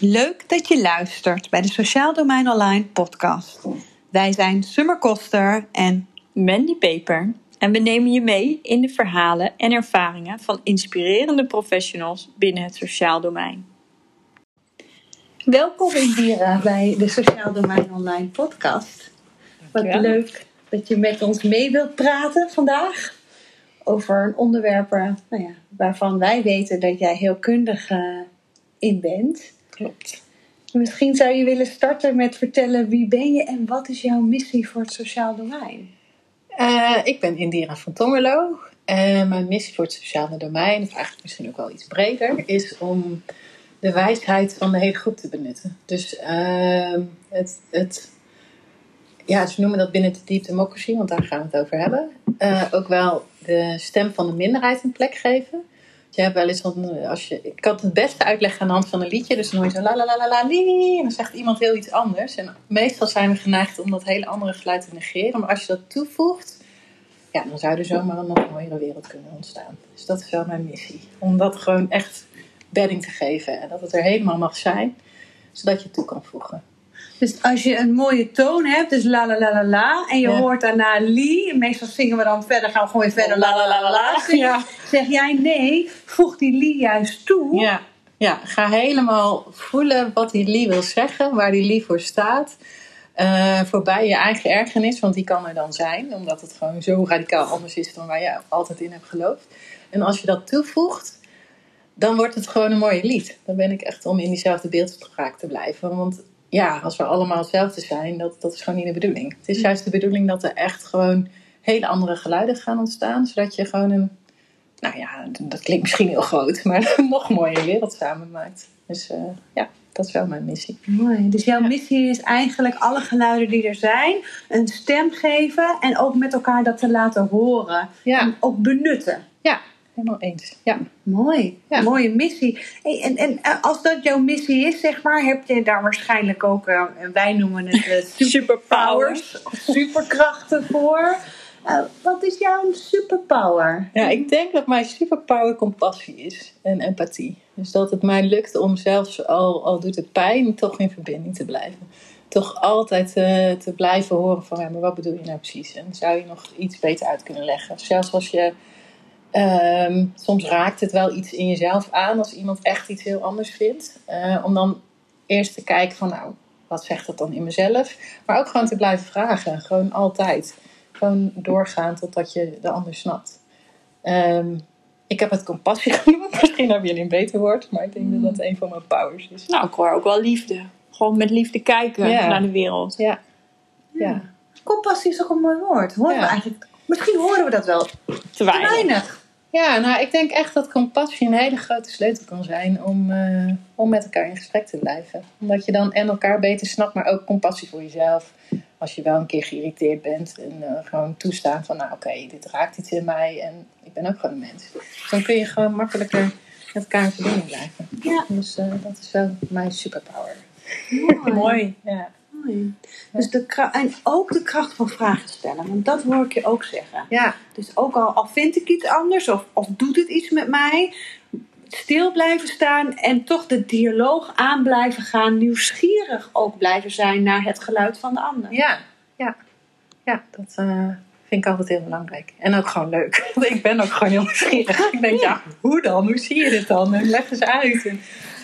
Leuk dat je luistert bij de Sociaal Domein Online podcast. Wij zijn Summer Koster en Mandy Peper. En we nemen je mee in de verhalen en ervaringen van inspirerende professionals binnen het sociaal domein. Welkom Indira bij de Sociaal Domein Online podcast. Wat leuk dat je met ons mee wilt praten vandaag over een onderwerp nou ja, waarvan wij weten dat jij heel kundig eh, in bent. Klopt. Misschien zou je willen starten met vertellen wie ben je en wat is jouw missie voor het sociaal domein? Eh, ik ben Indira van Tongelo. En mijn missie voor het sociale domein, of eigenlijk misschien ook wel iets breder, is om de wijsheid van de hele groep te benutten. Dus ehm, het, het, ja, ze noemen dat binnen de deep democracy, want daar gaan we het over hebben. Eh, ook wel de stem van de minderheid een plek geven. Je wel eens, als je, ik kan het beste uitleggen aan de hand van een liedje. Dus dan hoor je zo la la la la la en dan zegt iemand heel iets anders. En meestal zijn we geneigd om dat hele andere geluid te negeren. Maar als je dat toevoegt, ja, dan zou er zomaar een nog mooiere wereld kunnen ontstaan. Dus dat is wel mijn missie. Om dat gewoon echt bedding te geven. En dat het er helemaal mag zijn, zodat je het toe kan voegen. Dus als je een mooie toon hebt, dus la la la la la, en je Ja. hoort daarna li, meestal zingen we dan verder, gaan we gewoon weer verder la la la la la. Ja. Zeg jij nee, voeg die li juist toe. Ja, ja, ga helemaal voelen wat die Lee wil zeggen, waar die Lee voor staat. Eh, voorbij je eigen ergernis, want die kan er dan zijn, omdat het gewoon zo radicaal anders is dan waar je altijd in hebt geloofd. En als je dat toevoegt, dan wordt het gewoon een mooie lied. Dan ben ik echt om in diezelfde beeldspraak te blijven. Want ja, als we allemaal hetzelfde zijn, dat, dat is gewoon niet de bedoeling. Het is juist de bedoeling dat er echt gewoon hele andere geluiden gaan ontstaan, zodat je gewoon een nou ja, dat klinkt misschien heel groot, maar een nog mooie wereld samen maakt. Dus eh, ja, dat is wel mijn missie. Mooi. Dus jouw missie is eigenlijk alle geluiden die er zijn, een stem geven en ook met elkaar dat te laten horen. Ja, En ook benutten. ja helemaal eens. Ja. Mooi, Ja. mooie missie. Hey, en, en eh, als dat jouw missie is, zeg maar, heb je daar waarschijnlijk ook, eh, wij noemen het eh, superpowers, superkrachten voor. Wat is jouw superpower? ja, ik denk dat mijn superpower compassie is en empathie. Dus dat het mij lukt om zelfs al, al doet het pijn, toch in verbinding te blijven. Toch altijd te blijven horen van, ja, maar wat bedoel je nou precies? En zou je nog iets beter uit kunnen leggen? Zelfs als je Ehm, soms raakt het wel iets in jezelf aan als iemand echt iets heel anders vindt. Eh, om dan eerst te kijken van nou, wat zegt dat dan in mezelf? Maar ook gewoon te blijven vragen. Gewoon altijd. Gewoon doorgaan totdat je de ander snapt. Ehm, ik heb het compassie genoemd. Misschien hebben jullie een beter woord. Maar ik denk dat dat een van mijn powers is. Nou, ik hoor ook wel liefde. Gewoon met liefde kijken Ja. naar de wereld. Ja. Ja. Compassie is ook een mooi woord. Horen we eigenlijk, misschien horen we dat wel te Te weinig. Ja, nou, ik denk echt dat compassie een hele grote sleutel kan zijn om, eh, om met elkaar in gesprek te blijven. Omdat je dan en elkaar beter snapt, maar ook compassie voor jezelf. Als je wel een keer geïrriteerd bent en eh, gewoon toestaan van, nou oké, dit raakt iets in mij en ik ben ook gewoon een mens. Dus dan kun je gewoon makkelijker met elkaar in verbinding blijven. Ja. Dus eh, dat is wel mijn superpower. Mooi. Ja. Mooi. Dus de kra- en ook de kracht van vragen stellen. Want dat hoor ik je ook zeggen. Ja. Dus ook al, al vind ik iets anders of, of doet het iets met mij, stil blijven staan en toch de dialoog aan blijven gaan, nieuwsgierig ook blijven zijn naar het geluid van de ander. Ja, ja. ja dat eh, vind ik altijd heel belangrijk. En ook gewoon leuk. Want ik ben ook gewoon heel nieuwsgierig. Ik denk, ja, hoe dan? Hoe zie je dit dan? En leg eens uit. En,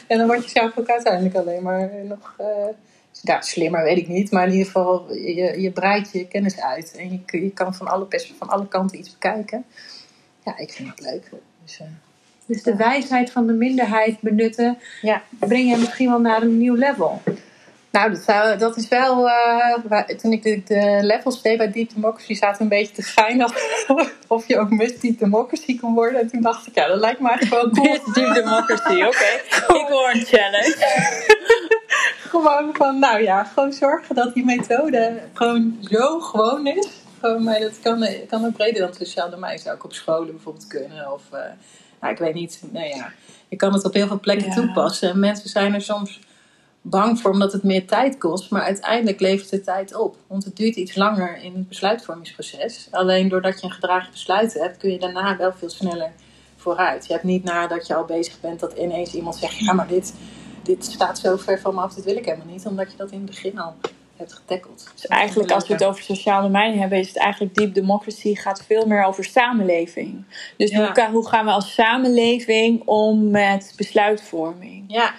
en dan word je zelf ook uiteindelijk alleen maar nog... eh, ja, slimmer weet ik niet, maar in ieder geval, je, je breidt je kennis uit. En je, je kan van alle, van alle kanten iets bekijken. Ja, ik vind het leuk. Dus, eh, Dus de wijsheid van de minderheid benutten, ja. breng je misschien wel naar een nieuw level. Nou, dat, zou, dat is wel. eh, waar- toen ik de, de levels deed bij Deep Democracy, zaten we een beetje te gein of je ook met Deep Democracy kon worden. En toen dacht ik, ja, dat lijkt me eigenlijk wel cool. Dit is deep democracy, oké. Ik hoor een challenge. gewoon van, nou ja, gewoon zorgen dat die methode gewoon zo gewoon is. Gewoon, maar dat kan, kan ook breder dan sociaal domein. Zou ook op scholen bijvoorbeeld kunnen. Of, eh, nou, ik weet niet. Nou ja, je kan het op heel veel plekken Ja. toepassen. En mensen zijn er soms bang voor omdat het meer tijd kost. Maar uiteindelijk levert het tijd op. Want het duurt iets langer in het besluitvormingsproces. Alleen doordat je een gedragen besluit hebt, kun je daarna wel veel sneller vooruit. Je hebt niet nadat je al bezig bent dat ineens iemand zegt: ja, maar dit dit staat zo ver van me af, dit wil ik helemaal niet. Omdat je dat in het begin al hebt getackeld. Dus eigenlijk als we het over sociaal domein hebben, is het eigenlijk deep democracy gaat veel meer over samenleving. Dus hoe, hoe gaan we als samenleving om met besluitvorming? Ja, ja.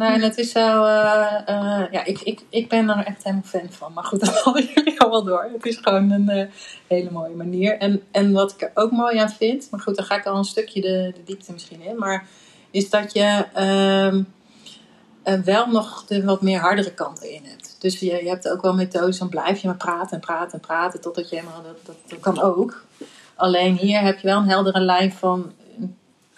Nou, en het is zo, uh, uh, ja, ik, ik, ik ben er echt helemaal fan van. Maar goed, dat hadden jullie al wel door. Het is gewoon een uh, hele mooie manier. En, en wat ik er ook mooi aan vind, maar goed, dan ga ik al een stukje de, de diepte misschien in. Maar is dat je ehm, wel nog de wat meer hardere kanten in hebt. Dus je, je hebt ook wel methodes, dan blijf je maar praten en praten en praten totdat je helemaal, dat, dat, dat kan ook. Alleen hier heb je wel een heldere lijn van,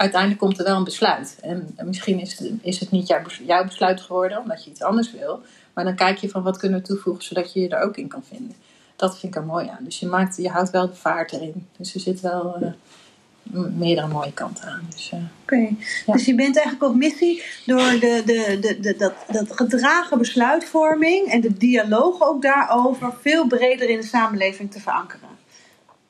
uiteindelijk komt er wel een besluit. En, misschien is het, is het niet jouw, jouw besluit geworden, omdat je iets anders wil. Maar dan kijk je van wat kunnen we toevoegen, zodat je je er ook in kan vinden. Dat vind ik er mooi aan. Dus je, maakt, je houdt wel de vaart erin. Dus er zit wel... Uh, meerdere mooie kanten aan. Dus, uh, Oké, dus je bent eigenlijk op missie door de, de, de, de, dat, dat gedragen besluitvorming en de dialoog ook daarover veel breder in de samenleving te verankeren.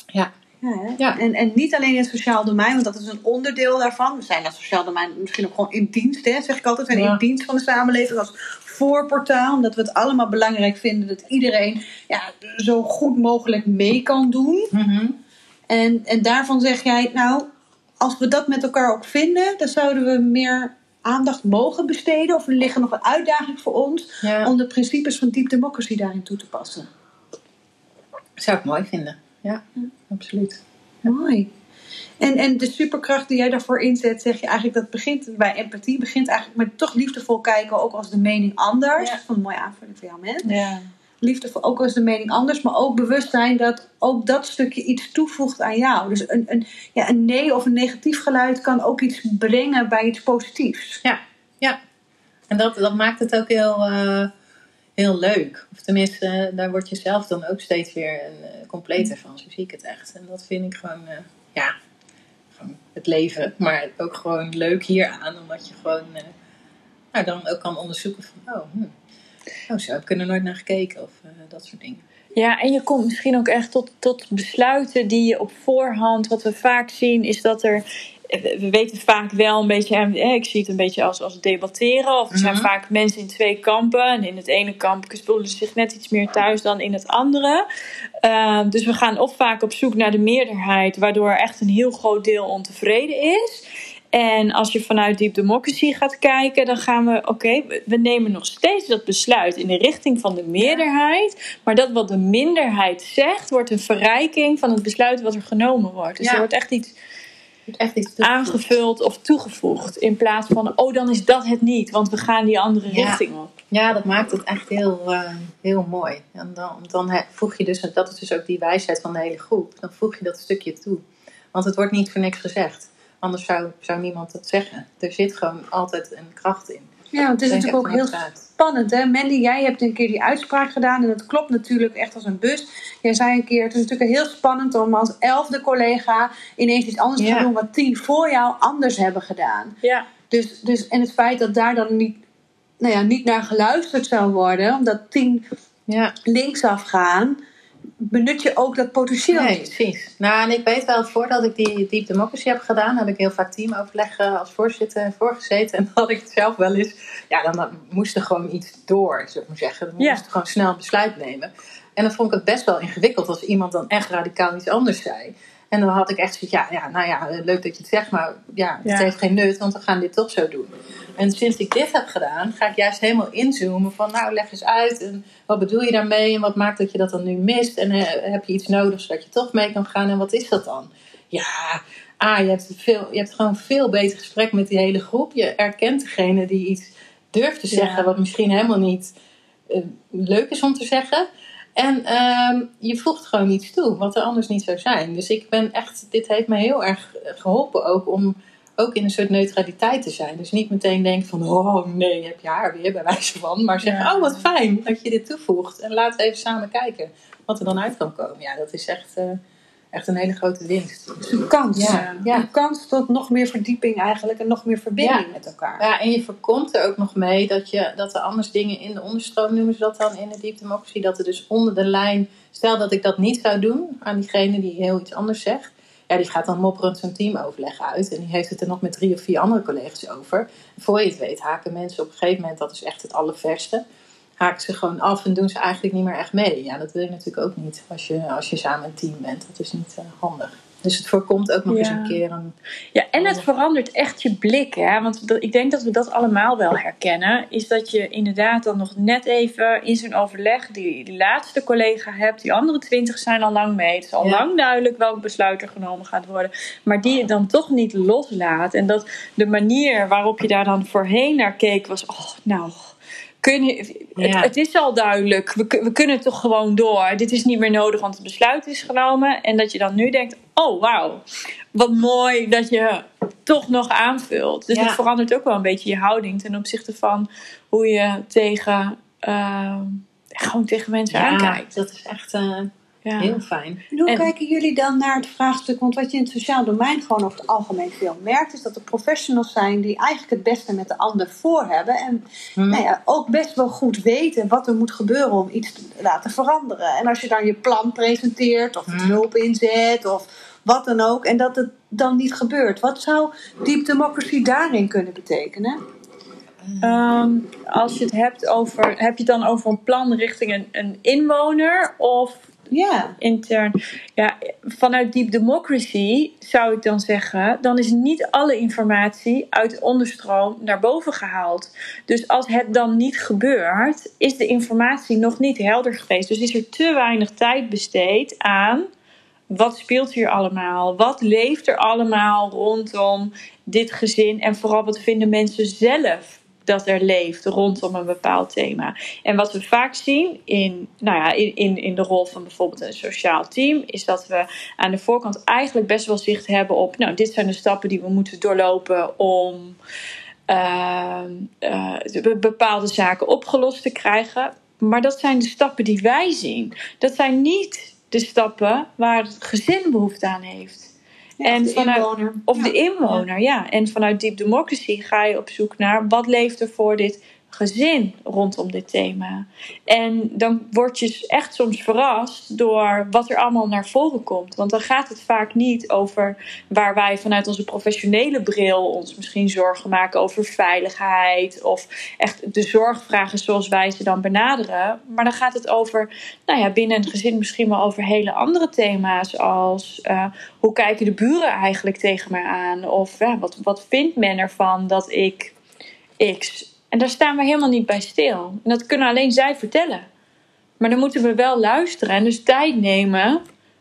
Ja. Ja, ja. En, en niet alleen in het sociaal domein, want dat is een onderdeel daarvan. We zijn dat sociaal domein misschien ook gewoon in dienst, hè, zeg ik altijd. We zijn in dienst van de samenleving als voorportaal. Omdat we het allemaal belangrijk vinden dat iedereen ja, zo goed mogelijk mee kan doen. Mm en, en daarvan zeg jij, nou, als we dat met elkaar ook vinden, dan zouden we meer aandacht mogen besteden. Of er liggen nog een uitdaging voor ons om de principes van deep democracy daarin toe te passen. Zou ik mooi vinden. Ja, absoluut. Mooi. En, en de superkracht die jij daarvoor inzet, zeg je eigenlijk dat begint bij empathie, begint eigenlijk met toch liefdevol kijken, ook als de mening anders. Ja. Van een mooie aanvulling voor jou, man. Ja liefde ook als de mening anders, maar ook bewust zijn dat ook dat stukje iets toevoegt aan jou. Dus een, een, ja, een nee of een negatief geluid kan ook iets brengen bij iets positiefs. Ja, ja. En dat, dat maakt het ook heel, uh, heel leuk. Of tenminste, uh, daar word je zelf dan ook steeds weer een, uh, completer van. Zo zie ik het echt. En dat vind ik gewoon, ja, gewoon het leven. Maar ook gewoon leuk hieraan, omdat je gewoon nou, dan ook kan onderzoeken van, oh, hm Oh, zo heb ik er nooit naar gekeken of dat soort dingen. Ja, en je komt misschien ook echt tot, tot besluiten die je op voorhand, wat we vaak zien, is dat er we weten vaak wel een beetje, ik zie het een beetje als, als debatteren. Of er zijn mhm. vaak mensen in twee kampen. En in het ene kamp voelen ze zich net iets meer thuis dan in het andere. Uh, dus we gaan of vaak op zoek naar de meerderheid, waardoor echt een heel groot deel ontevreden is. En als je vanuit Deep Democracy gaat kijken, dan gaan we, oké, we nemen nog steeds dat besluit in de richting van de meerderheid. Maar dat wat de minderheid zegt, wordt een verrijking van het besluit wat er genomen wordt. Dus er wordt echt iets, echt iets aangevuld of toegevoegd. In plaats van, oh, dan is dat het niet, want we gaan die andere richting op. Ja, dat maakt het echt heel, uh, heel mooi. En dan, dan voeg je dus, dat is dus ook die wijsheid van de hele groep, dan voeg je dat stukje toe. Want het wordt niet voor niks gezegd. Anders zou, zou niemand het zeggen. Er zit gewoon altijd een kracht in. Ja, want het is natuurlijk ook heel spannend. Hè? Mandy, jij hebt een keer die uitspraak gedaan. En dat klopt natuurlijk echt als een bus. Jij zei een keer, het is natuurlijk heel spannend om als elfde collega ineens iets anders te doen wat tien voor jou anders hebben gedaan. Ja. Dus, dus, en het feit dat daar dan niet, nou ja, niet naar geluisterd zou worden, omdat tien ja. linksaf gaan benut je ook dat potentieel nee, precies. Nou, en ik weet wel, voordat ik die Deep Democracy heb gedaan, heb ik heel vaak teamoverleg als voorzitter voorgezeten. En dan had ik het zelf wel eens, ja, dan, moest er gewoon iets door, zou ik maar zeggen. Dan moest gewoon snel een besluit nemen. En dan vond ik het best wel ingewikkeld als iemand dan echt radicaal iets anders zei. En dan had ik echt zoiets, ja, ja, nou ja, leuk dat je het zegt, maar ja, het heeft geen nut, want we gaan dit toch zo doen. En sinds ik dit heb gedaan, ga ik juist helemaal inzoomen van, nou, leg eens uit. En wat bedoel je daarmee? En wat maakt dat je dat dan nu mist? En uh, heb je iets nodig zodat je toch mee kan gaan? En wat is dat dan? Ja, ah, je hebt, veel, je hebt gewoon veel beter gesprek met die hele groep. Je erkent degene die iets durft te zeggen, wat misschien helemaal niet uh, leuk is om te zeggen. En um, je voegt gewoon iets toe, wat er anders niet zou zijn. Dus ik ben echt, dit heeft me heel erg geholpen ook om ook in een soort neutraliteit te zijn. Dus niet meteen denken van, oh nee, heb je haar weer bij wijze van. Maar zeggen, oh wat fijn dat je dit toevoegt. En laten we even samen kijken wat er dan uit kan komen. Ja, dat is echt, uh, echt een hele grote winst. Een kans. Ja. ja. Een kans tot nog meer verdieping eigenlijk en nog meer verbinding met elkaar. Ja, en je voorkomt er ook nog mee dat, je, dat er anders dingen in de onderstroom, noemen ze dat dan in de diepdemocratie, dat er dus onder de lijn, stel dat ik dat niet zou doen aan diegene die heel iets anders zegt ja, die gaat dan mopperend zo'n teamoverleg uit. En die heeft het er nog met drie of vier andere collega's over. En voor je het weet haken mensen op een gegeven moment, dat is echt het allerverste, haken ze gewoon af en doen ze eigenlijk niet meer echt mee. Ja, dat wil je natuurlijk ook niet als je, als je samen een team bent. Dat is niet uh, handig. Dus het voorkomt ook nog eens een keer een. Ja, en het verandert echt je blik. Hè? Want ik denk dat we dat allemaal wel herkennen. Is dat je inderdaad dan nog net even in zo'n overleg die, die laatste collega hebt. Die andere twintig zijn al lang mee. Het is al lang duidelijk welk besluit er genomen gaat worden. Maar die je dan toch niet loslaat. En dat de manier waarop je daar dan voorheen naar keek was. Oh, nou het, is al duidelijk, we, we, kunnen toch gewoon door. Dit is niet meer nodig, want het besluit is genomen. En dat je dan nu denkt, oh wauw, wat mooi dat je toch nog aanvult. Dus het verandert ook wel een beetje je houding ten opzichte van hoe je tegen, uh, gewoon tegen mensen ja, aankijkt. dat is echt... Uh ja. Heel fijn. En hoe kijken jullie dan naar het vraagstuk? Want wat je in het sociaal domein gewoon over het algemeen veel merkt, is dat er professionals zijn die eigenlijk het beste met de ander voor hebben. En hmm. nou ja, ook best wel goed weten wat er moet gebeuren om iets te laten veranderen. En als je dan je plan presenteert, of hmm. hulp inzet, of wat dan ook, en dat het dan niet gebeurt. Wat zou deep democracy daarin kunnen betekenen? Ehm, als je het hebt over, heb je het dan over een plan richting een, een inwoner of ja. intern. Ja, vanuit Deep Democracy zou ik dan zeggen, dan is niet alle informatie uit de onderstroom naar boven gehaald. Dus als het dan niet gebeurt, is de informatie nog niet helder geweest. Dus is er te weinig tijd besteed aan wat speelt hier allemaal? Wat leeft er allemaal rondom dit gezin? En vooral wat vinden mensen zelf dat er leeft rondom een bepaald thema. En wat we vaak zien in, nou ja, in, in, in de rol van bijvoorbeeld een sociaal team, is dat we aan de voorkant eigenlijk best wel zicht hebben op, nou, dit zijn de stappen die we moeten doorlopen om uh, uh, bepaalde zaken opgelost te krijgen. Maar dat zijn de stappen die wij zien. Dat zijn niet de stappen waar het gezin behoefte aan heeft en de vanuit, inwoner. Of de inwoner, ja. En vanuit Deep Democracy ga je op zoek naar wat leeft er voor dit gezin rondom dit thema. En dan word je echt soms verrast door wat er allemaal naar voren komt. Want dan gaat het vaak niet over waar wij vanuit onze professionele bril ons misschien zorgen maken over veiligheid of echt de zorgvragen zoals wij ze dan benaderen. Maar dan gaat het over, nou ja, binnen een gezin misschien wel over hele andere thema's als uh, hoe kijken de buren eigenlijk tegen mij aan? Of ja, wat, wat vindt men ervan dat ik X en daar staan we helemaal niet bij stil. En dat kunnen alleen zij vertellen. Maar dan moeten we wel luisteren en dus tijd nemen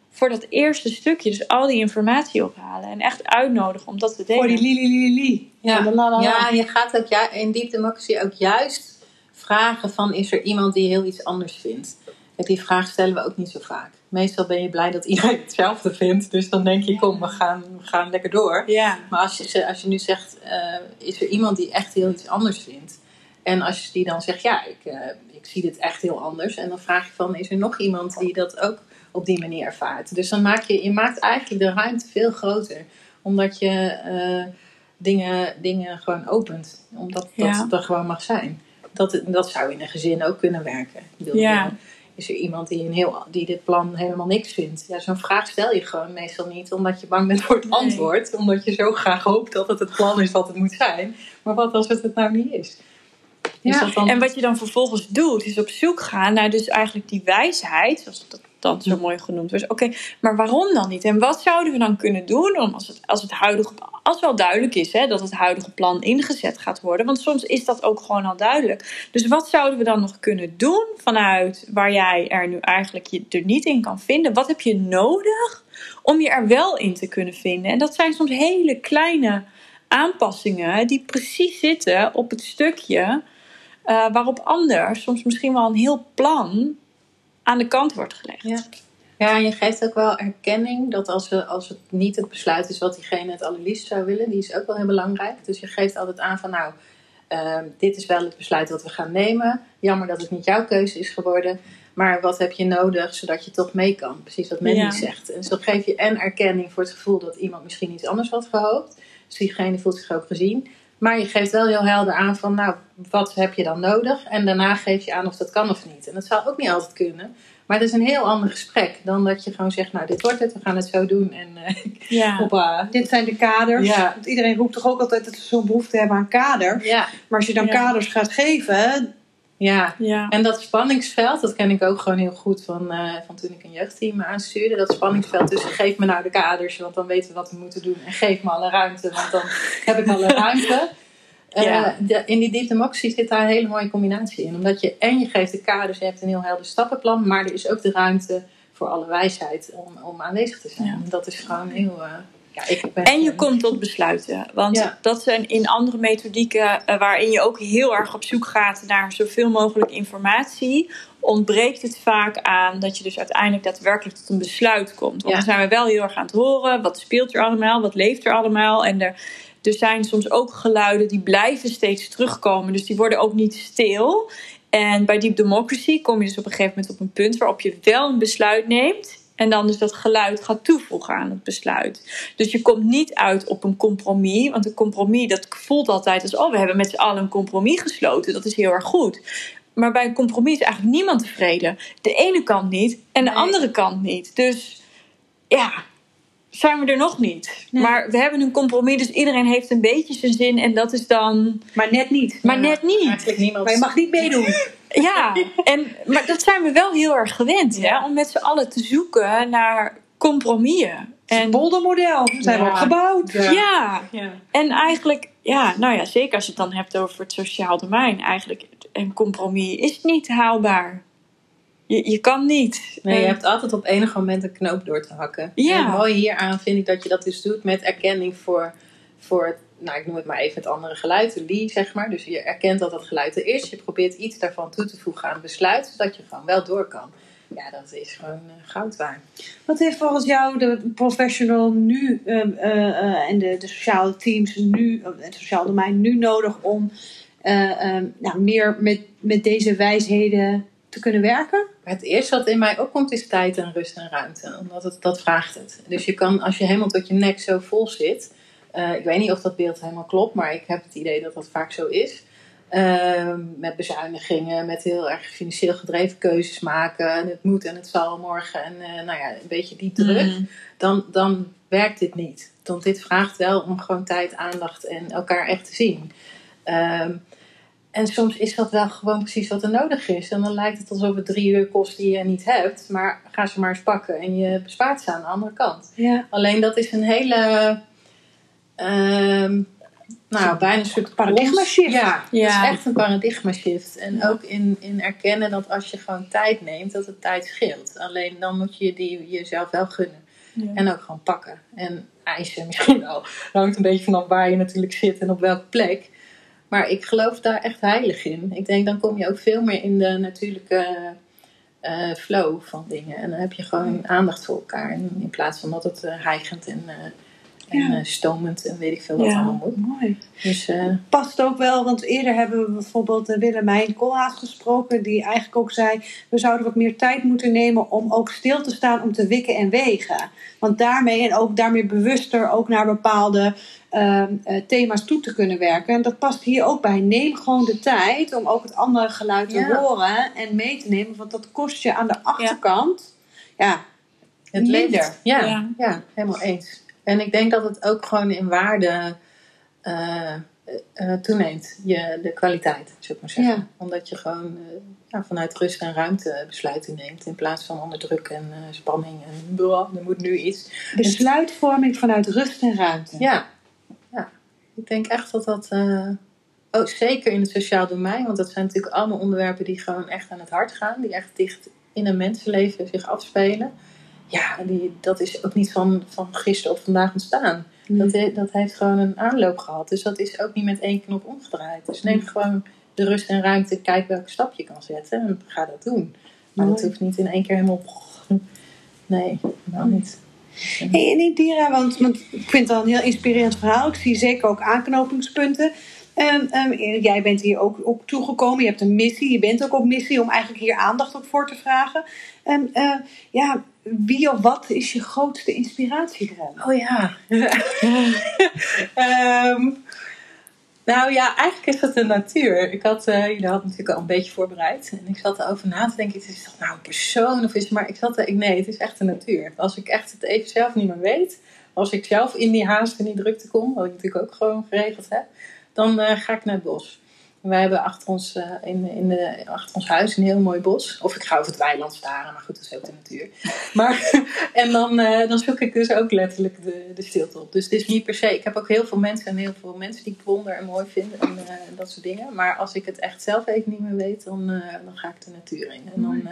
voor dat eerste stukje. Dus al die informatie ophalen en echt uitnodigen om dat te delen. Voor die li, li, li, Ja. ja, je gaat ook ja, in Deep Democracy ook juist vragen van is er iemand die heel iets anders vindt. Die vraag stellen we ook niet zo vaak. Meestal ben je blij dat iedereen hetzelfde vindt. Dus dan denk je, kom, we gaan, we gaan lekker door. Ja. Maar als je, als je nu zegt, uh, is er iemand die echt heel iets anders vindt? En als je die dan zegt, ja, ik, uh, ik zie dit echt heel anders. En dan vraag je van, is er nog iemand die dat ook op die manier ervaart? Dus dan maak je, je maakt eigenlijk de ruimte veel groter. Omdat je uh, dingen, dingen gewoon opent. Omdat dat er gewoon mag zijn. Dat, dat zou in een gezin ook kunnen werken. Bedoel, ja. Is er iemand die, een heel, die dit plan helemaal niks vindt? Ja, zo'n vraag stel je gewoon meestal niet omdat je bang bent voor het antwoord. Omdat je zo graag hoopt dat het het plan is wat het moet zijn. Maar wat als het het nou niet is? Ja. En wat je dan vervolgens doet, is op zoek gaan naar dus eigenlijk die wijsheid, zoals dat dan zo mooi genoemd wordt. Oké, maar waarom dan niet? En wat zouden we dan kunnen doen om als het, als het huidige, als wel duidelijk is hè, dat het huidige plan ingezet gaat worden, want soms is dat ook gewoon al duidelijk. Dus wat zouden we dan nog kunnen doen vanuit waar jij er nu eigenlijk je er niet in kan vinden? Wat heb je nodig om je er wel in te kunnen vinden? En dat zijn soms hele kleine aanpassingen die precies zitten op het stukje uh, waarop anders soms misschien wel een heel plan aan de kant wordt gelegd. Ja. Ja, en je geeft ook wel erkenning dat als, we, als het niet het besluit is wat diegene het allerliefst zou willen, die is ook wel heel belangrijk. Dus je geeft altijd aan van nou, uh, dit is wel het besluit wat we gaan nemen. Jammer dat het niet jouw keuze is geworden. Maar wat heb je nodig zodat je toch mee kan? Precies wat Mandy ja. zegt. En zo geef je en erkenning voor het gevoel dat iemand misschien iets anders had gehoopt. Dus diegene voelt zich ook gezien. Maar je geeft wel heel helder aan van, nou, wat heb je dan nodig? En daarna geef je aan of dat kan of niet. En dat zou ook niet altijd kunnen. Maar het is een heel ander gesprek dan dat je gewoon zegt, nou dit wordt het, we gaan het zo doen. En uh, ja. Hoppa. dit zijn de kaders. Ja. Want iedereen roept toch ook altijd dat ze zo'n behoefte hebben aan kader. Ja. Maar als je dan kaders gaat geven, ja. ja, en dat spanningsveld, dat ken ik ook gewoon heel goed van, uh, van toen ik een jeugdteam aanstuurde. Dat spanningsveld tussen geef me nou de kaders, want dan weten we wat we moeten doen. En geef me alle ruimte, want dan heb ik alle ruimte. Uh, de, in die deep democracy zit daar een hele mooie combinatie in. Omdat je en je geeft de kaders, je hebt een heel helder stappenplan, maar er is ook de ruimte voor alle wijsheid om, om aanwezig te zijn. Dat is gewoon heel... Uh, ja, ik ben en je komt tot besluiten. Want dat zijn in andere methodieken uh, waarin je ook heel erg op zoek gaat naar zoveel mogelijk informatie. Ontbreekt het vaak aan dat je dus uiteindelijk daadwerkelijk tot een besluit komt. Want dan zijn we wel heel erg aan het horen. Wat speelt er allemaal? Wat leeft er allemaal? En er er zijn soms ook geluiden die blijven steeds terugkomen. Dus die worden ook niet stil. En bij Deep Democracy kom je dus op een gegeven moment op een punt waarop je wel een besluit neemt. En dan dus dat geluid gaat toevoegen aan het besluit. Dus je komt niet uit op een compromis. Want een compromis, dat voelt altijd als... oh, we hebben met z'n allen een compromis gesloten. Dat is heel erg goed. Maar bij een compromis is eigenlijk niemand tevreden. De ene kant niet en de andere kant niet. Dus ja, zijn we er nog niet. Maar we hebben een compromis, dus iedereen heeft een beetje zijn zin. En dat is dan... Maar net niet. Maar net niet. Niemand... Maar je mag niet meedoen. Ja, en, maar dat zijn we wel heel erg gewend. Ja. Om met z'n allen te zoeken naar compromissen. En boldermodel zijn we opgebouwd. Ja. Ja. ja. En eigenlijk, ja, nou ja, zeker als je het dan hebt over het sociaal domein. Eigenlijk, een compromis is niet haalbaar. Je, je kan niet. Nee, je hebt altijd op enig moment een knoop door te hakken. Ja. En het mooie hieraan vind ik dat je dat dus doet met erkenning voor, voor het, nou ik noem het maar even het andere geluid, de lee zeg maar. Dus je erkent dat dat geluid er is. Je probeert iets daarvan toe te voegen aan het besluit, zodat je gewoon wel door kan. Ja, dat is gewoon uh, goud waard. Wat heeft volgens jou de professional nu uh, uh, en de, de sociale teams nu, het sociaal domein nu nodig om nou, meer met, met deze wijsheden te kunnen werken? Het eerste wat in mij opkomt is tijd en rust en ruimte. Omdat het, dat vraagt het. Dus je kan, als je helemaal tot je nek zo vol zit. Uh, ik weet niet of dat beeld helemaal klopt, maar ik heb het idee dat dat vaak zo is. Uh, met bezuinigingen, met heel erg financieel gedreven keuzes maken. En het moet en het zal morgen. En uh, nou ja, een beetje die druk. Mm. Dan, dan werkt dit niet. Want dit vraagt wel om gewoon tijd, aandacht en elkaar echt te zien. Ehm, en soms is dat wel gewoon precies wat er nodig is. En dan lijkt het alsof het drie uur kost die je niet hebt. Maar ga ze maar eens pakken en je bespaart ze aan de andere kant. Ja. Alleen dat is een hele... Um, nou, bijna een stuk paradigma shift. Ja, ja, het is echt een paradigma shift. En ook in, in erkennen dat als je gewoon tijd neemt, dat het tijd scheelt. Alleen dan moet je die jezelf wel gunnen. En ook gewoon pakken. En eisen misschien wel. Dat hangt een beetje vanaf waar je natuurlijk zit en op welke plek. Maar ik geloof daar echt heilig in. Ik denk dan kom je ook veel meer in de natuurlijke uh, flow van dingen. En dan heb je gewoon aandacht voor elkaar. In, plaats van dat het uh, hijgend en, uh, en ja. stomend en weet ik veel wat ja, allemaal moet. Mooi. Dus, Past ook wel, want eerder hebben we bijvoorbeeld Willemijn Koolhaas gesproken. Die eigenlijk ook zei, we zouden wat meer tijd moeten nemen om ook stil te staan om te wikken en wegen. Want daarmee en ook daarmee bewuster ook naar bepaalde Ehm, eh, thema's toe te kunnen werken. En dat past hier ook bij. Neem gewoon de tijd om ook het andere geluid te horen en mee te nemen. Want dat kost je aan de achterkant. Ja, het minder. Ja, ja, helemaal eens. En ik denk dat het ook gewoon in waarde uh, uh, toeneemt. Je, de kwaliteit, zou ik maar zeggen. Omdat je gewoon ja, vanuit rust en ruimte besluiten neemt. In plaats van onder druk en spanning en er moet nu iets. Besluitvorming vanuit rust en ruimte. Ja, ik denk echt dat dat, oh, zeker in het sociaal domein, want dat zijn natuurlijk allemaal onderwerpen die gewoon echt aan het hart gaan, die echt dicht in een mensenleven zich afspelen. Ja, die, dat is ook niet van, van gisteren of vandaag ontstaan. Dat, dat heeft gewoon een aanloop gehad. Dus dat is ook niet met één knop omgedraaid. Dus neem gewoon de rust en ruimte, kijk welke stap je kan zetten en ga dat doen. Maar dat hoeft niet in één keer helemaal. Nee, helemaal niet. Hey, en Indira, want, want ik vind het al een heel inspirerend verhaal. Ik zie zeker ook aanknopingspunten. Um, um, jij bent hier ook, ook toegekomen. Je hebt een missie. Je bent ook op missie om eigenlijk hier aandacht op voor te vragen. Um, uh, ja, wie of wat is je grootste inspiratiebron? Oh ja. Nou ja, eigenlijk is het de natuur. Ik had, uh, jullie hadden natuurlijk al een beetje voorbereid. En ik zat erover na te denken, is dat nou een persoon of is het maar... Ik zat er, nee, het is echt de natuur. Als ik echt het even zelf niet meer weet, als ik zelf in die haast en die drukte kom, wat ik natuurlijk ook gewoon geregeld heb, dan uh, ga ik naar het bos. Wij hebben achter ons, uh, in, in de, achter ons huis een heel mooi bos. Of ik ga over het weiland staren, maar goed, dat is ook de natuur. Maar, en dan, uh, dan zoek ik dus ook letterlijk de, de stilte op. Dus het is niet per se. Ik heb ook heel veel mensen en heel veel mensen die ik wonder en mooi vind en uh, dat soort dingen. Maar als ik het echt zelf even niet meer weet, dan, dan ga ik de natuur in. En dan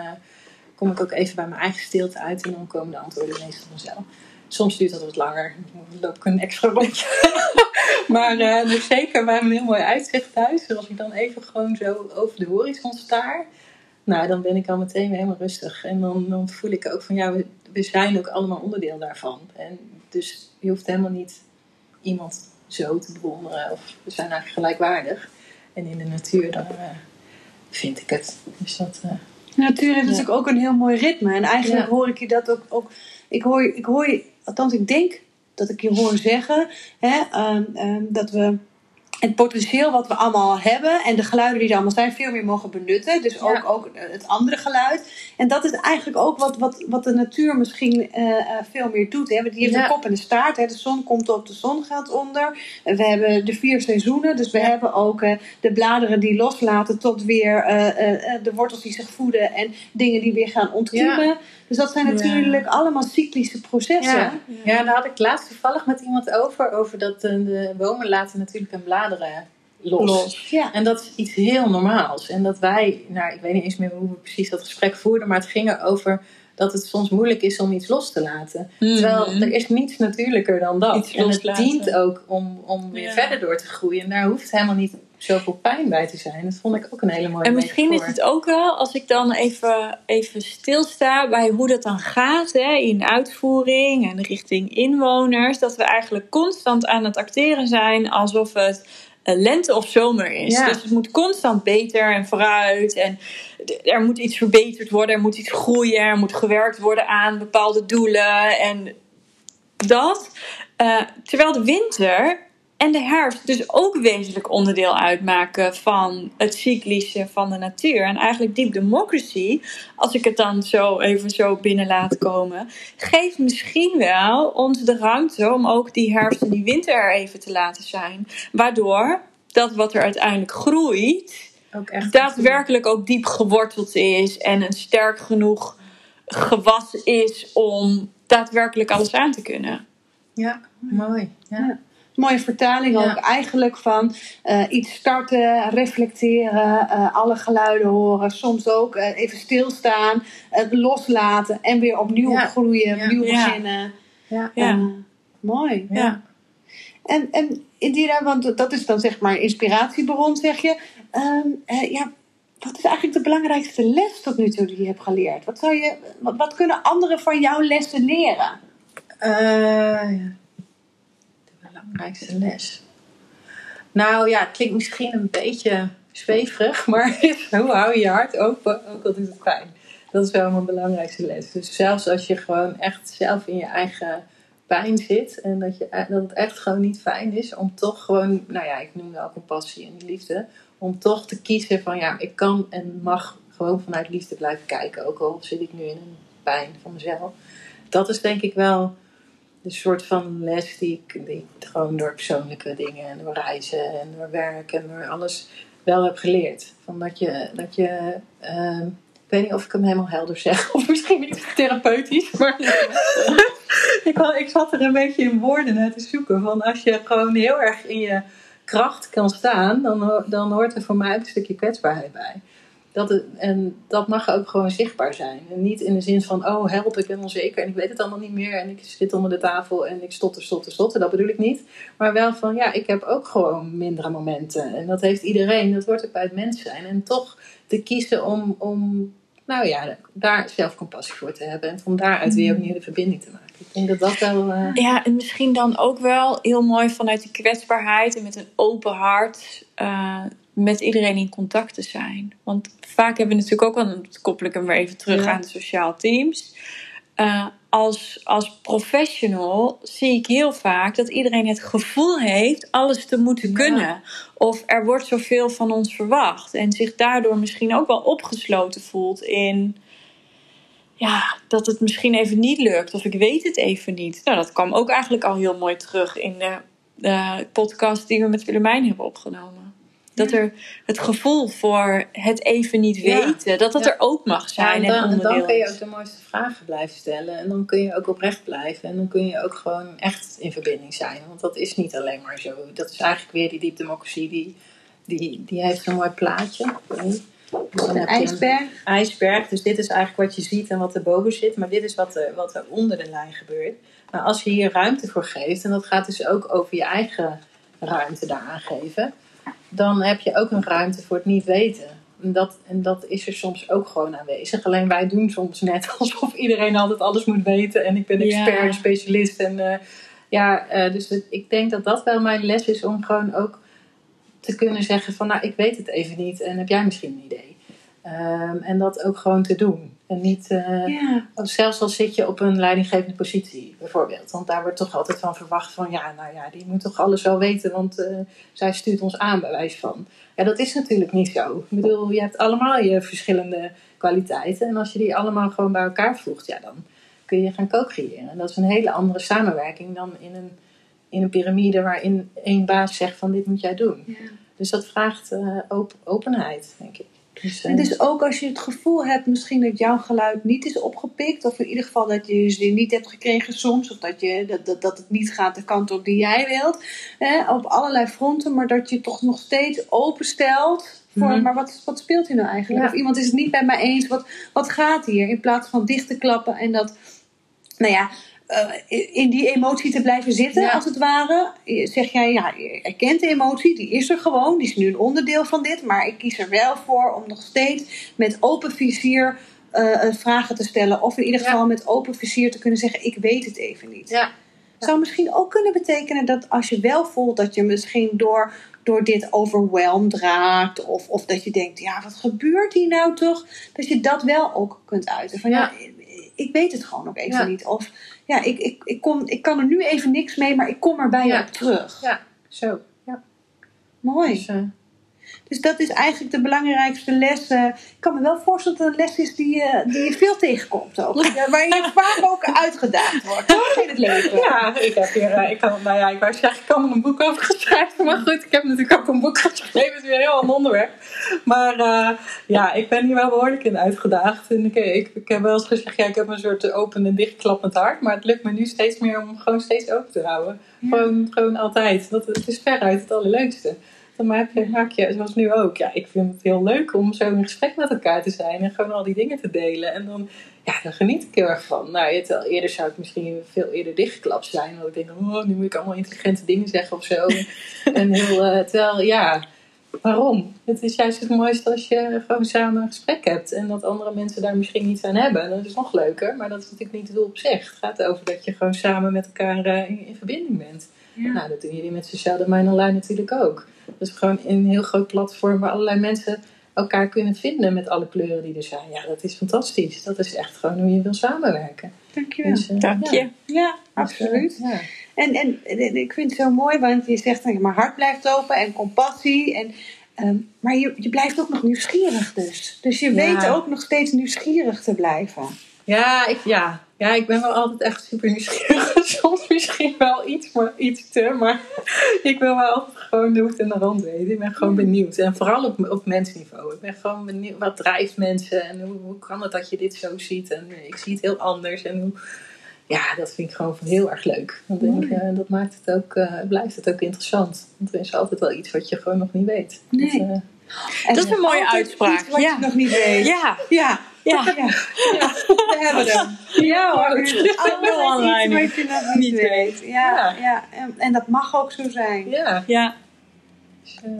kom ik ook even bij mijn eigen stilte uit en dan komen de antwoorden meestal vanzelf. Soms duurt dat wat langer. Dan loop ik een extra rondje. maar uh, dus zeker, we hebben een heel mooi uitzicht thuis. Dus als ik dan even gewoon zo over de horizon staar. Nou, dan ben ik al meteen weer helemaal rustig. En dan, dan voel ik ook van, ja, we, we zijn ook allemaal onderdeel daarvan. En dus je hoeft helemaal niet iemand zo te bewonderen. Of we zijn eigenlijk gelijkwaardig. En in de natuur, dan uh, vind ik het. Dus dat... Uh, de natuur heeft ja. natuurlijk ook een heel mooi ritme. En eigenlijk ja. hoor ik je dat ook, ook ik hoor, ik hoor je, althans ik denk dat ik je hoor zeggen, hè, um, um, dat we het potentieel wat we allemaal hebben en de geluiden die er allemaal zijn, veel meer mogen benutten. Dus ook, ja. ook het andere geluid. En dat is eigenlijk ook wat, wat, wat de natuur misschien uh, uh, veel meer doet. Hè? Die heeft ja. een kop en een staart. Hè? De zon komt op, de zon gaat onder. We hebben de vier seizoenen. Dus we ja. hebben ook uh, de bladeren die loslaten tot weer de wortels die zich voeden en dingen die weer gaan ontkiemen. Dus dat zijn natuurlijk allemaal cyclische processen. Ja. ja, daar had ik laatst toevallig met iemand over. Over dat de bomen laten natuurlijk hun bladeren los. los. Ja. En dat is iets heel normaals. En dat wij, nou ik weet niet eens meer hoe we precies dat gesprek voerden. Maar het ging erover dat het soms moeilijk is om iets los te laten. Mm-hmm. Terwijl er is niets natuurlijker dan dat. Iets en het dient ook om, om weer ja. verder door te groeien. En daar hoeft helemaal niet zoveel pijn bij te zijn. Dat vond ik ook een hele mooie En misschien is het ook wel, als ik dan even, even stilsta bij hoe dat dan gaat hè, in uitvoering en richting inwoners, dat we eigenlijk constant aan het acteren zijn alsof het lente of zomer is. Ja. Dus het moet constant beter en vooruit. En er moet iets verbeterd worden, er moet iets groeien, er moet gewerkt worden aan bepaalde doelen en dat. Uh, terwijl de winter en de herfst dus ook wezenlijk onderdeel uitmaken van het cyclische van de natuur. En eigenlijk deep democracy, als ik het dan zo even zo binnen laat komen, geeft misschien wel ons de ruimte om ook die herfst en die winter er even te laten zijn. Waardoor dat wat er uiteindelijk groeit, ook echt daadwerkelijk ook diep geworteld is en een sterk genoeg gewas is om daadwerkelijk alles aan te kunnen. Ja, mooi. Ja. Mooie vertaling ook ja. eigenlijk van uh, iets starten, reflecteren, uh, alle geluiden horen, soms ook uh, even stilstaan, loslaten en weer opnieuw ja. groeien, ja. opnieuw beginnen. Ja. mooi. Ja. En, en Indira, want dat is dan zeg maar inspiratiebron, zeg je. Um, ja, wat is eigenlijk de belangrijkste les tot nu toe die je hebt geleerd? Wat, zou je, wat, wat kunnen anderen van jouw lessen leren? Belangrijkste les? Nou ja, het klinkt misschien een beetje zweverig, maar hoe hou je je hart open, ook al doet het pijn. Dat is wel mijn belangrijkste les. Dus zelfs als je gewoon echt zelf in je eigen pijn zit en dat, je, dat het echt gewoon niet fijn is om toch gewoon, nou ja, ik noem wel compassie en liefde, om toch te kiezen van ja, ik kan en mag gewoon vanuit liefde blijven kijken, ook al zit ik nu in een pijn van mezelf. Dat is denk ik wel de soort van les die ik, gewoon door persoonlijke dingen en door reizen en door werk en door alles wel heb geleerd. Van dat je, dat je uh, ik weet niet of ik hem helemaal helder zeg, of misschien niet therapeutisch, maar ik, ik zat er een beetje in woorden naar te zoeken. Van als je gewoon heel erg in je kracht kan staan, dan, dan hoort er voor mij ook een stukje kwetsbaarheid bij. Dat en dat mag ook gewoon zichtbaar zijn. En niet in de zin van, oh help, ik ben onzeker en ik weet het allemaal niet meer. En ik zit onder de tafel en ik stotter, stotter, stotter. Dat bedoel ik niet. Maar wel van, ja, ik heb ook gewoon mindere momenten. En dat heeft iedereen. Dat hoort ook bij het mens zijn. En toch te kiezen om, om nou ja, daar zelf compassie voor te hebben. En van daaruit weer opnieuw de verbinding te maken. Ik denk dat dat wel... Uh... Ja, en misschien dan ook wel heel mooi vanuit die kwetsbaarheid en met een open hart... Uh, met iedereen in contact te zijn. Want vaak hebben we natuurlijk ook wel, dan koppel ik hem weer even terug ja. aan de sociaal teams. Uh, als, als professional zie ik heel vaak dat iedereen het gevoel heeft alles te moeten kunnen. Of er wordt zoveel van ons verwacht. En zich daardoor misschien ook wel opgesloten voelt in ja, dat het misschien even niet lukt. Of ik weet het even niet. Nou, dat kwam ook eigenlijk al heel mooi terug in de, de podcast die we met Willemijn hebben opgenomen. Dat er het gevoel voor het even niet weten, dat dat er ook mag zijn. en dan, en dan kun je ook de mooiste vragen blijven stellen. En dan kun je ook oprecht blijven. En dan kun je ook gewoon echt in verbinding zijn. Want dat is niet alleen maar zo. Dat is eigenlijk weer die diepdemocratie. Die, die, die heeft een mooi plaatje. Dus een ijsberg. Een ijsberg. Dus dit is eigenlijk wat je ziet en wat erboven zit. Maar dit is wat er, wat er onder de lijn gebeurt. Maar als je hier ruimte voor geeft, en dat gaat dus ook over je eigen ruimte daar aangeven dan heb je ook een ruimte voor het niet weten. En dat, en dat is er soms ook gewoon aanwezig. Alleen wij doen soms net alsof iedereen altijd alles moet weten. En ik ben expert, ja. specialist. En uh, ja, uh, dus het, ik denk dat dat wel mijn les is om gewoon ook te kunnen zeggen van nou, ik weet het even niet. En heb jij misschien een idee? Um, en dat ook gewoon te doen. En niet, uh, ja. zelfs al zit je op een leidinggevende positie, bijvoorbeeld. Want daar wordt toch altijd van verwacht van, ja, nou ja, die moet toch alles wel weten, want uh, zij stuurt ons aan, bij wijze van. Ja, dat is natuurlijk niet zo. Ik bedoel, je hebt allemaal je verschillende kwaliteiten. En als je die allemaal gewoon bij elkaar voegt, ja, dan kun je gaan co-creëren. En dat is een hele andere samenwerking dan in een, in een piramide waarin één baas zegt van, dit moet jij doen. Ja. Dus dat vraagt uh, op, openheid, denk ik. Dus, en dus ook als je het gevoel hebt misschien dat jouw geluid niet is opgepikt, of in ieder geval dat je je zin niet hebt gekregen soms, of dat, je, dat, dat, dat het niet gaat de kant op die jij wilt, hè, op allerlei fronten, maar dat je toch nog steeds openstelt voor, mhm. maar wat, wat speelt hier nou eigenlijk? Of iemand is het niet bij mij eens, wat, wat gaat hier? In plaats van dicht te klappen en dat, nou ja, uh, in die emotie te blijven zitten, als het ware. Zeg jij, ja, je erkent de emotie, die is er gewoon, die is nu een onderdeel van dit, maar ik kies er wel voor om nog steeds met open vizier uh, vragen te stellen, of in ieder geval met open vizier te kunnen zeggen: Ik weet het even niet. Ja. Zou misschien ook kunnen betekenen dat als je wel voelt dat je misschien door, door dit overweldigd raakt, of, of dat je denkt: Ja, wat gebeurt hier nou toch? Dat je dat wel ook kunt uiten. Van ja, ik weet het gewoon ook even niet. Of ja, ik, ik, ik, kom, ik kan er nu even niks mee, maar ik kom er bij je op terug. Ja, zo. Ja. Mooi. Dus, uh, dus dat is eigenlijk de belangrijkste les. Uh, ik kan me wel voorstellen dat het een les is die, uh, die je veel tegenkomt ook. Waar je vaak ook uitgedaagd wordt in het leven. Ja, ik heb hier, uh, ik kan, nou ja, ik wou zeggen, ik kan er een boek over geschreven. Maar goed, ik heb natuurlijk ook een boek geschreven. Het is weer een heel ander onderwerp. Maar ja, ik ben hier wel behoorlijk in uitgedaagd. En ik, ik, ik heb wel eens gezegd, ja, ik heb een soort open en dichtklappend hart. Maar het lukt me nu steeds meer om gewoon steeds open te houden. Ja. Gewoon, gewoon altijd. Dat, het is veruit het allerleukste dan maak je, maak je, zoals nu ook. Ja, ik vind het heel leuk om zo in gesprek met elkaar te zijn en gewoon al die dingen te delen. En dan, ja, dan geniet ik heel erg van. Nou, het, eerder zou ik misschien veel eerder dichtgeklapt zijn. Want ik denk, oh, nu moet ik allemaal intelligente dingen zeggen of zo. en heel, uh, terwijl, ja, waarom? Het is juist het mooiste als je gewoon samen een gesprek hebt. En dat andere mensen daar misschien iets aan hebben. Dat is nog leuker, maar dat is natuurlijk niet het doel op zich. Het gaat over dat je gewoon samen met elkaar uh, in, in, verbinding bent. Ja. Nou, dat doen jullie met Sociaal Domein Online natuurlijk ook. Dus gewoon in een heel groot platform waar allerlei mensen elkaar kunnen vinden met alle kleuren die er zijn. Ja, dat is fantastisch. Dat is echt gewoon hoe je wil samenwerken. Dankjewel. Dus, uh, Dank je. Ja, absoluut. Dus, uh, ja. En, en, en, ik vind het zo mooi, want je zegt dat je mijn hart blijft open en compassie. En, um, maar je, je blijft ook nog nieuwsgierig dus. Dus je weet ook nog steeds nieuwsgierig te blijven. Ja, ik, ja, ja, ik ben wel altijd echt super nieuwsgierig. Soms misschien wel iets, maar iets te. Maar ik wil wel altijd gewoon de hoed en de rand weten. Ik ben gewoon benieuwd. En vooral op, op mensniveau. Ik ben gewoon benieuwd. Wat drijft mensen? En hoe, hoe kan het dat je dit zo ziet? En ik zie het heel anders. En hoe, ja, dat vind ik gewoon heel erg leuk. Want denk, uh, dat maakt het ook, uh, blijft het ook interessant. Want er is altijd wel iets wat je gewoon nog niet weet. Nee. Dat, uh, dat is een mooie uitspraak. Iets wat ja. je nog niet weet. Ja. ja. Ja. ja. ja. We hebben hem. Ja hoor. Allemaal online. Wat je nog niet weet. Ja, ja. En, en dat mag ook zo zijn. Ja. ja. Dus, uh,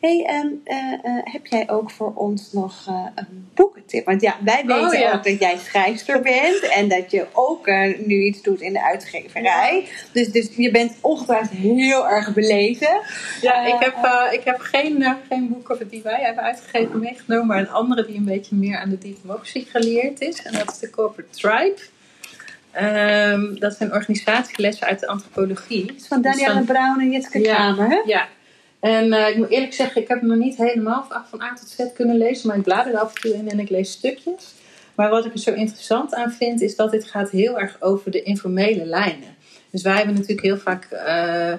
hey, um, uh, uh, heb jij ook voor ons nog uh, een boekentip? Want ja, wij weten oh, ja. ook dat jij schrijfster bent en dat je ook nu iets doet in de uitgeverij. Ja. Dus, dus je bent ongetwijfeld heel erg belezen. Ja, ik heb, ik heb geen, geen boeken die wij hebben uitgegeven meegenomen, maar een andere die een beetje meer aan de democratie geleerd is. En dat is de Corporate Tribe. Ehm, dat zijn organisatielessen uit de antropologie. Van Danielle Brown en Jitske Kramer, hè? Ja. En uh, ik moet eerlijk zeggen, ik heb hem nog niet helemaal van A tot Z kunnen lezen. Maar ik blader er af en toe in en ik lees stukjes. Maar wat ik er zo interessant aan vind, is dat dit gaat heel erg over de informele lijnen. Dus wij hebben natuurlijk heel vaak uh,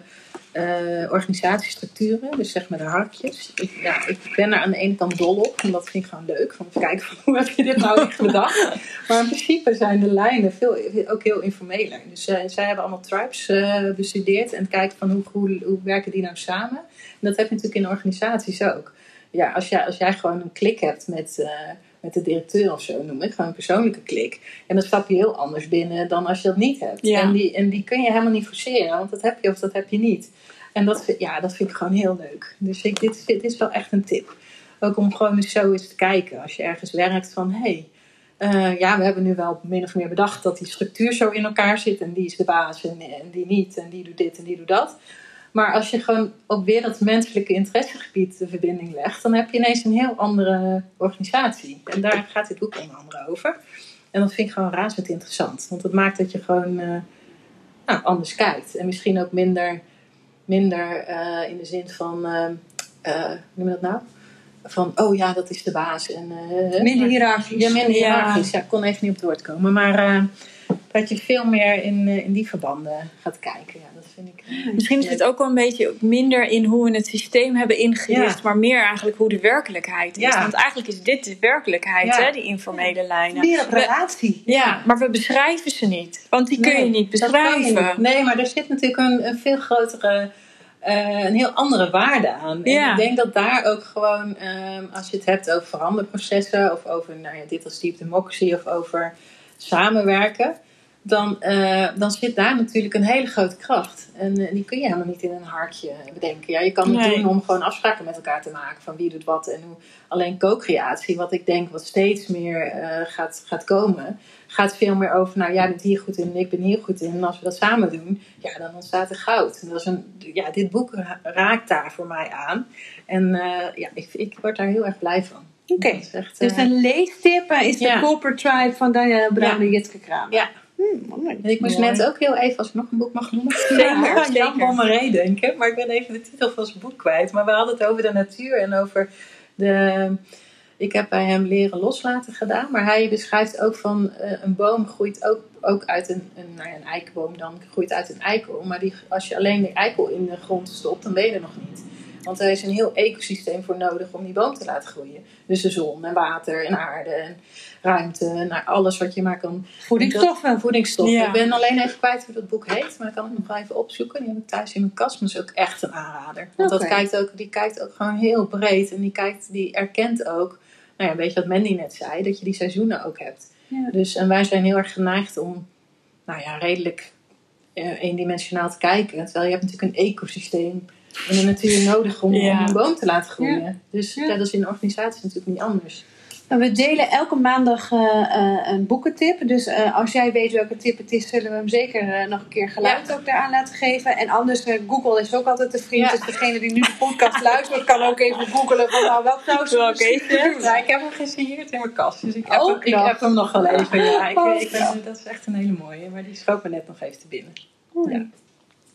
uh, organisatiestructuren, dus zeg maar de harkjes. Ik, ja, ik ben er aan de ene kant dol op, en dat vind ik gewoon leuk. Van even kijken hoe heb je dit nou echt bedacht. Maar in principe zijn de lijnen veel, ook heel informeler. Dus uh, zij hebben allemaal tribes bestudeerd en kijken van hoe, hoe, hoe werken die nou samen. En dat heb je natuurlijk in organisaties ook. Ja, als jij, als jij gewoon een klik hebt met met de directeur of zo noem ik, gewoon een persoonlijke klik. En dan stap je heel anders binnen dan als je dat niet hebt. En, die, en die kun je helemaal niet forceren, want dat heb je of dat heb je niet. En dat, ja, dat vind ik gewoon heel leuk. Dus ik, dit, dit is wel echt een tip. Ook om gewoon eens zo eens te kijken. Als je ergens werkt van, hé, hey, uh, ja, we hebben nu wel min of meer bedacht dat die structuur zo in elkaar zit. En die is de baas en, en die niet. En die doet dit en die doet dat. Maar als je gewoon ook weer dat menselijke interessegebied de verbinding legt, dan heb je ineens een heel andere organisatie. En daar gaat dit boek onder andere over. En dat vind ik gewoon razend interessant. Want het maakt dat je gewoon uh, nou, anders kijkt. En misschien ook minder, minder uh, in de zin van, uh, hoe noem je dat nou? Van, oh ja, dat is de baas. En, minder hiërarchisch. Ja, minder hiërarchisch. Ja. ik kon even niet op het woord komen. Maar dat je veel meer in, in die verbanden gaat kijken. Ja, dat vind ik, uh, Misschien is het ook wel een beetje minder in hoe we het systeem hebben ingericht, maar meer eigenlijk hoe de werkelijkheid is. Want eigenlijk is dit de werkelijkheid, hè, die informele lijnen. Meer op relatie. ja, maar we beschrijven ze niet, want die kun je niet beschrijven. Nee, maar er zit natuurlijk een, een veel grotere. Uh, een heel andere waarde aan. En ik denk dat daar ook gewoon, uh, als je het hebt over veranderprocessen, of over nou ja, dit als deep democracy, of over samenwerken, dan, uh, dan zit daar natuurlijk een hele grote kracht. En uh, die kun je helemaal niet in een hartje bedenken. Ja, je kan het nee. doen om gewoon afspraken met elkaar te maken van wie doet wat en hoe. Alleen co-creatie, wat ik denk wat steeds meer uh, gaat, gaat komen, gaat veel meer over, nou jij bent hier goed in en ik ben hier goed in. En als we dat samen doen, ja, dan ontstaat er goud. En dat is een, ja, dit boek raakt daar voor mij aan. En ja, ik, ik word daar heel erg blij van. Oké, okay. dus een leestip is de ja. Corporate Tribe van Diana Brown en Jitske Kramer. Ja. Hmm, ik moest net ook heel even, als ik nog een boek mag noemen, zeker, aan Jan Bommeré denken. Maar ik ben even de titel van zijn boek kwijt. Maar we hadden het over de natuur en over de... Ik heb bij hem leren loslaten gedaan. Maar hij beschrijft ook van uh, een boom groeit ook, ook uit een, een, nou ja, een eikenboom dan groeit uit een eikel. Maar die, als je alleen de eikel in de grond stopt, dan ben je er nog niet. Want er is een heel ecosysteem voor nodig om die boom te laten groeien. Dus de zon en water en aarde en ruimte en alles wat je maar kan. Voedingsstoffen. Voedingsstoffen. Ja. Ik ben alleen even kwijt hoe dat boek heet, maar ik kan het nog wel even opzoeken. Die heb ik thuis in mijn kast, maar is ook echt een aanrader. Want okay. dat kijkt ook, die kijkt ook gewoon heel breed en die, kijkt, die erkent ook, nou ja, weet je wat Mandy net zei, dat je die seizoenen ook hebt. Ja. Dus, en wij zijn heel erg geneigd om, nou ja, redelijk uh, eendimensionaal te kijken. Terwijl je hebt natuurlijk een ecosysteem in de natuur nodig om, ja. om een boom te laten groeien. Ja. Dus ja. dat is in organisaties natuurlijk niet anders. Nou, we delen elke maandag uh, uh, een boekentip. Dus uh, als jij weet welke tip het is, zullen we hem zeker nog een keer geluid ook daaraan laten geven. En anders, Google is ook altijd de vriend. Dus degene die nu de podcast luistert, kan ook even googelen van nou, wat zou ze okay. ja, Ik heb hem gesigneerd in mijn kast. Dus ik heb, hem, ik heb hem nog gelezen. Ja, ik, ik dat is echt een hele mooie. Maar die schoot me net nog even te binnen. Ja.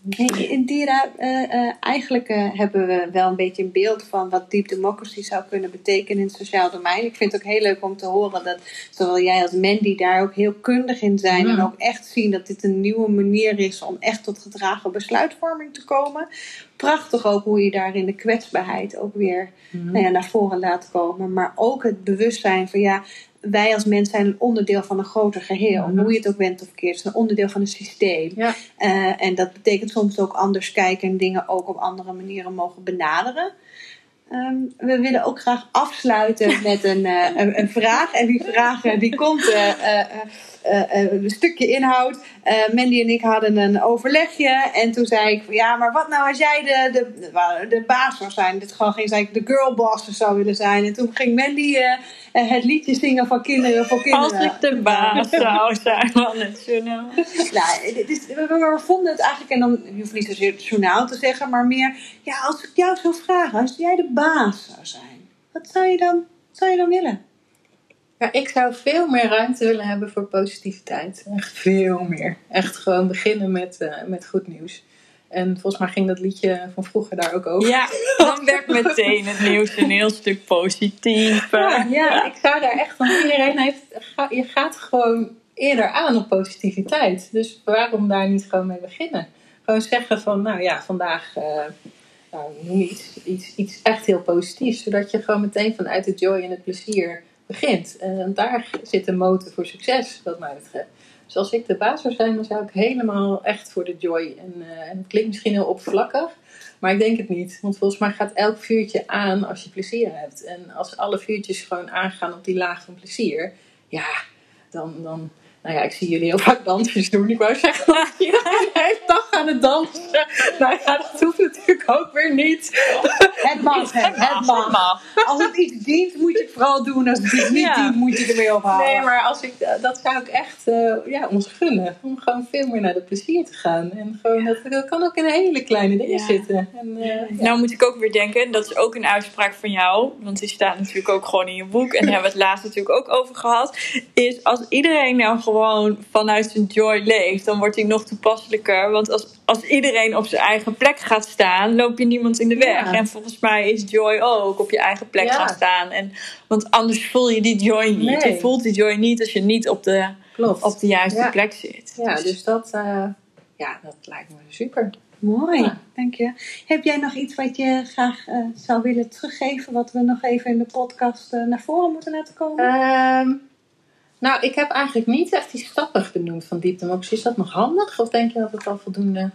Indira, uh, uh, eigenlijk uh, hebben we wel een beetje een beeld van wat deep democracy zou kunnen betekenen in het sociaal domein. Ik vind het ook heel leuk om te horen dat zowel jij als Mandy daar ook heel kundig in zijn. En ook echt zien dat dit een nieuwe manier is om echt tot gedragen besluitvorming te komen. Prachtig ook hoe je daar in de kwetsbaarheid ook weer mm. nou ja, naar voren laat komen. Maar ook het bewustzijn van ja, wij als mens zijn een onderdeel van een groter geheel. Mm-hmm. Hoe je het ook bent of verkeerd. Het is een onderdeel van een systeem. Ja. Uh, en dat betekent soms ook anders kijken en dingen ook op andere manieren mogen benaderen. Um, we willen ook graag afsluiten met een, uh, een, een, vraag. En die vraag uh, die komt een stukje inhoud. Mandy en ik hadden een overlegje. En toen zei ik van ja, maar wat nou als jij de, de, de baas zou zijn? Dit gewoon ging zei ik de girl boss zou willen zijn. En toen ging Mandy het liedje zingen van kinderen voor kinderen. Als ik de baas zou zijn van het journaal. nou, dit is, we, we vonden het eigenlijk, en dan je hoeft niet zozeer het journaal te zeggen, maar meer, ja, als ik jou zou vragen, als jij de baas zou zijn, wat zou je dan, zou je dan willen? Ja, ik zou veel meer ruimte willen hebben voor positiviteit. Echt veel meer. Echt gewoon beginnen met, uh, met goed nieuws. En volgens mij ging dat liedje van vroeger daar ook over. Ja, dan werd meteen het nieuws een heel stuk positiever. Ja, ja, ik zou daar echt van iedereen heeft. Je gaat gewoon eerder aan op positiviteit. Dus waarom daar niet gewoon mee beginnen? Gewoon zeggen van, nou ja, vandaag uh, nou, noem je iets, iets, iets echt heel positiefs. Zodat je gewoon meteen vanuit het joy en het plezier begint. En daar zit de motor voor succes, wat mij betreft. Dus als ik de baas zou zijn, dan zou ik helemaal echt voor de joy. En, uh, en het klinkt misschien heel oppervlakkig, maar ik denk het niet. Want volgens mij gaat elk vuurtje aan als je plezier hebt. En als alle vuurtjes gewoon aangaan op die laag van plezier, ja, dan, dan, nou ja, ik zie jullie heel vaak dansjes doen. Ik wou zeggen dat iedereen de hele dag aan het dansen. Nou ja, dat hoeft natuurlijk ook weer niet. Het mag, het, het mag. Als het iets dient, moet je het vooral doen. Als het iets niet ja. dient, moet je er weer ophouden. Nee, maar als ik, dat zou ik echt uh, ja, ons gunnen. Om gewoon veel meer naar de plezier te gaan. En gewoon, dat, dat kan ook in hele kleine dingen ja. zitten. En, uh, nou moet ik ook weer denken, dat is ook een uitspraak van jou. Want die staat natuurlijk ook gewoon in je boek. En daar hebben we het laatst natuurlijk ook over gehad. Is als iedereen nou gewoon vanuit zijn joy leeft, dan wordt hij nog toepasselijker. Want als, als iedereen op zijn eigen plek gaat staan, loop je niemand in de weg. Ja. En volgens mij is joy ook op je eigen plek ja. gaan staan. En, want anders voel je die joy niet. Nee. Je voelt die joy niet als je niet op de, Klopt. op de juiste ja. plek zit. Ja, dus, dus dat, uh, ja, dat lijkt me super. Mooi, ja. dank je. Heb jij nog iets wat je graag uh, zou willen teruggeven, wat we nog even in de podcast uh, naar voren moeten laten komen? Um, nou, ik heb eigenlijk niet echt die stappen benoemd van diepdemocratie. Is dat nog handig? Of denk je dat het al voldoende...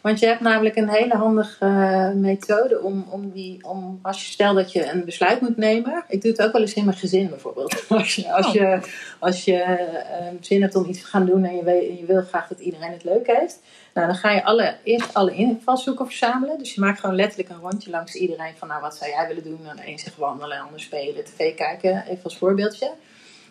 Want je hebt namelijk een hele handige uh, methode om, om, die, om als je stel dat je een besluit moet nemen. Ik doe het ook wel eens in mijn gezin bijvoorbeeld. Als je, als je, als je uh, zin hebt om iets te gaan doen en je, weet, je wil graag dat iedereen het leuk heeft. Nou, dan ga je alle, eerst alle invalshoeken verzamelen. Dus je maakt gewoon letterlijk een rondje langs iedereen van nou wat zou jij willen doen. En een zegt wandelen, de ander spelen, tv kijken, even als voorbeeldje.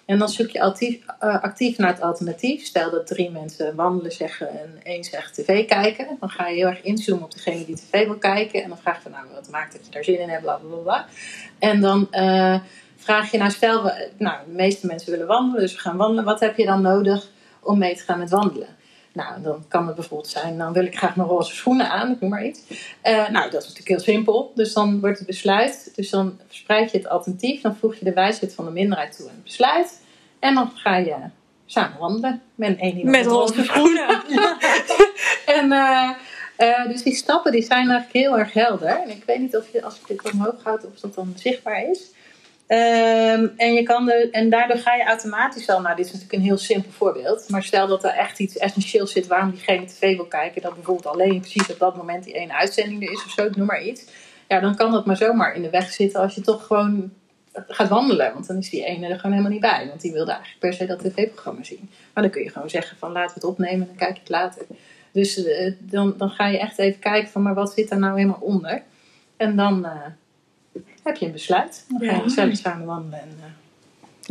En dan zoek je actief, uh, actief naar het alternatief. Stel dat drie mensen wandelen zeggen en één zegt tv kijken. Dan ga je heel erg inzoomen op degene die tv wil kijken. En dan vraag je van, nou, wat maakt dat je daar zin in hebt, bla bla bla. En dan uh, vraag je, nou stel, nou, de meeste mensen willen wandelen, dus we gaan wandelen. Wat heb je dan nodig om mee te gaan met wandelen? Nou, dan kan het bijvoorbeeld zijn, dan wil ik graag mijn roze schoenen aan, ik noem maar iets. Uh, nou, dat is natuurlijk heel simpel. Dus dan wordt het besluit, dus dan verspreid je het alternatief, dan voeg je de wijsheid van de minderheid toe in het besluit. En dan ga je samen wandelen met één iemand met roze schoenen. en uh, uh, dus die stappen die zijn eigenlijk heel erg helder. En ik weet niet of je, als ik dit omhoog houd, of dat dan zichtbaar is. Um, en, je kan de, en daardoor ga je automatisch al, nou dit is natuurlijk een heel simpel voorbeeld, maar stel dat er echt iets essentieels zit waarom diegene tv wil kijken, dat bijvoorbeeld alleen precies op dat moment die ene uitzending er is of zo, ik noem maar iets. Ja, dan kan dat maar zomaar in de weg zitten als je toch gewoon gaat wandelen, want dan is die ene er gewoon helemaal niet bij, want die wilde eigenlijk per se dat tv-programma zien. Maar dan kun je gewoon zeggen van laten we het opnemen en dan kijk je het later. Dus uh, dan, dan ga je echt even kijken van maar wat zit daar nou helemaal onder. En dan uh, heb je een besluit. Dan ga je gezellig samen wandelen. En, uh,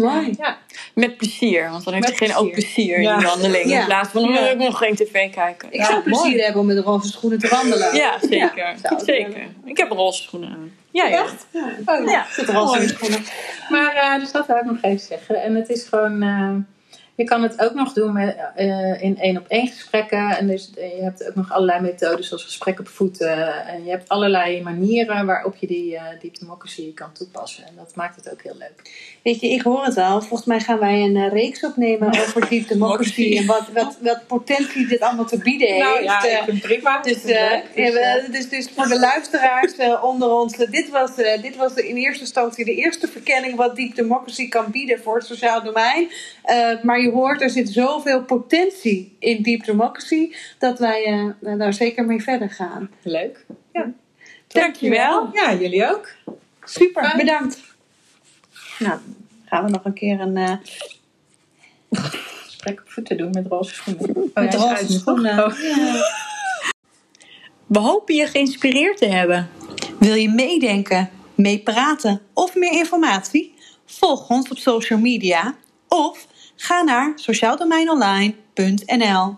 Mooi. Ja. Met plezier, want dan heeft diegene ook plezier in ja. die wandeling. Ja. In plaats van, ja. ik nog geen tv kijken. Ik zou plezier mooi. hebben om met roze schoenen te wandelen. Ja, zeker. zeker. Ik heb roze schoenen aan. Ja, echt? Ja, oh, ja. zit roze schoenen. Maar uh, dus dat wil ik nog even zeggen. En het is gewoon... Uh, je kan het ook nog doen met, uh, in één op één gesprekken. En dus, je hebt ook nog allerlei methodes zoals gesprek op voeten. En je hebt allerlei manieren waarop je die uh, deep democracy kan toepassen. En dat maakt het ook heel leuk. Weet je, ik hoor het al. Volgens mij gaan wij een uh, reeks opnemen over deep democracy. en wat, wat, wat potentie dit allemaal te bieden heeft. Nou ja, ik vind prima. Dus, dus, dus, dus voor de luisteraars onder ons. dit, was, dit was in eerste instantie de eerste verkenning wat deep democracy kan bieden voor het sociaal domein. maar je hoort, er zit zoveel potentie in Deep Democracy, dat wij uh, daar zeker mee verder gaan. Leuk. Ja. Dankjewel. Ja, jullie ook. Super, Fijn. bedankt. Nou, gaan we nog een keer een uh... gesprek op voeten doen met roze schoenen. Oh, met ja, roze schoenen. Oh. Ja. We hopen je geïnspireerd te hebben. Wil je meedenken, meepraten of meer informatie? Volg ons op social media of Ga naar sociaaldomeinonline.nl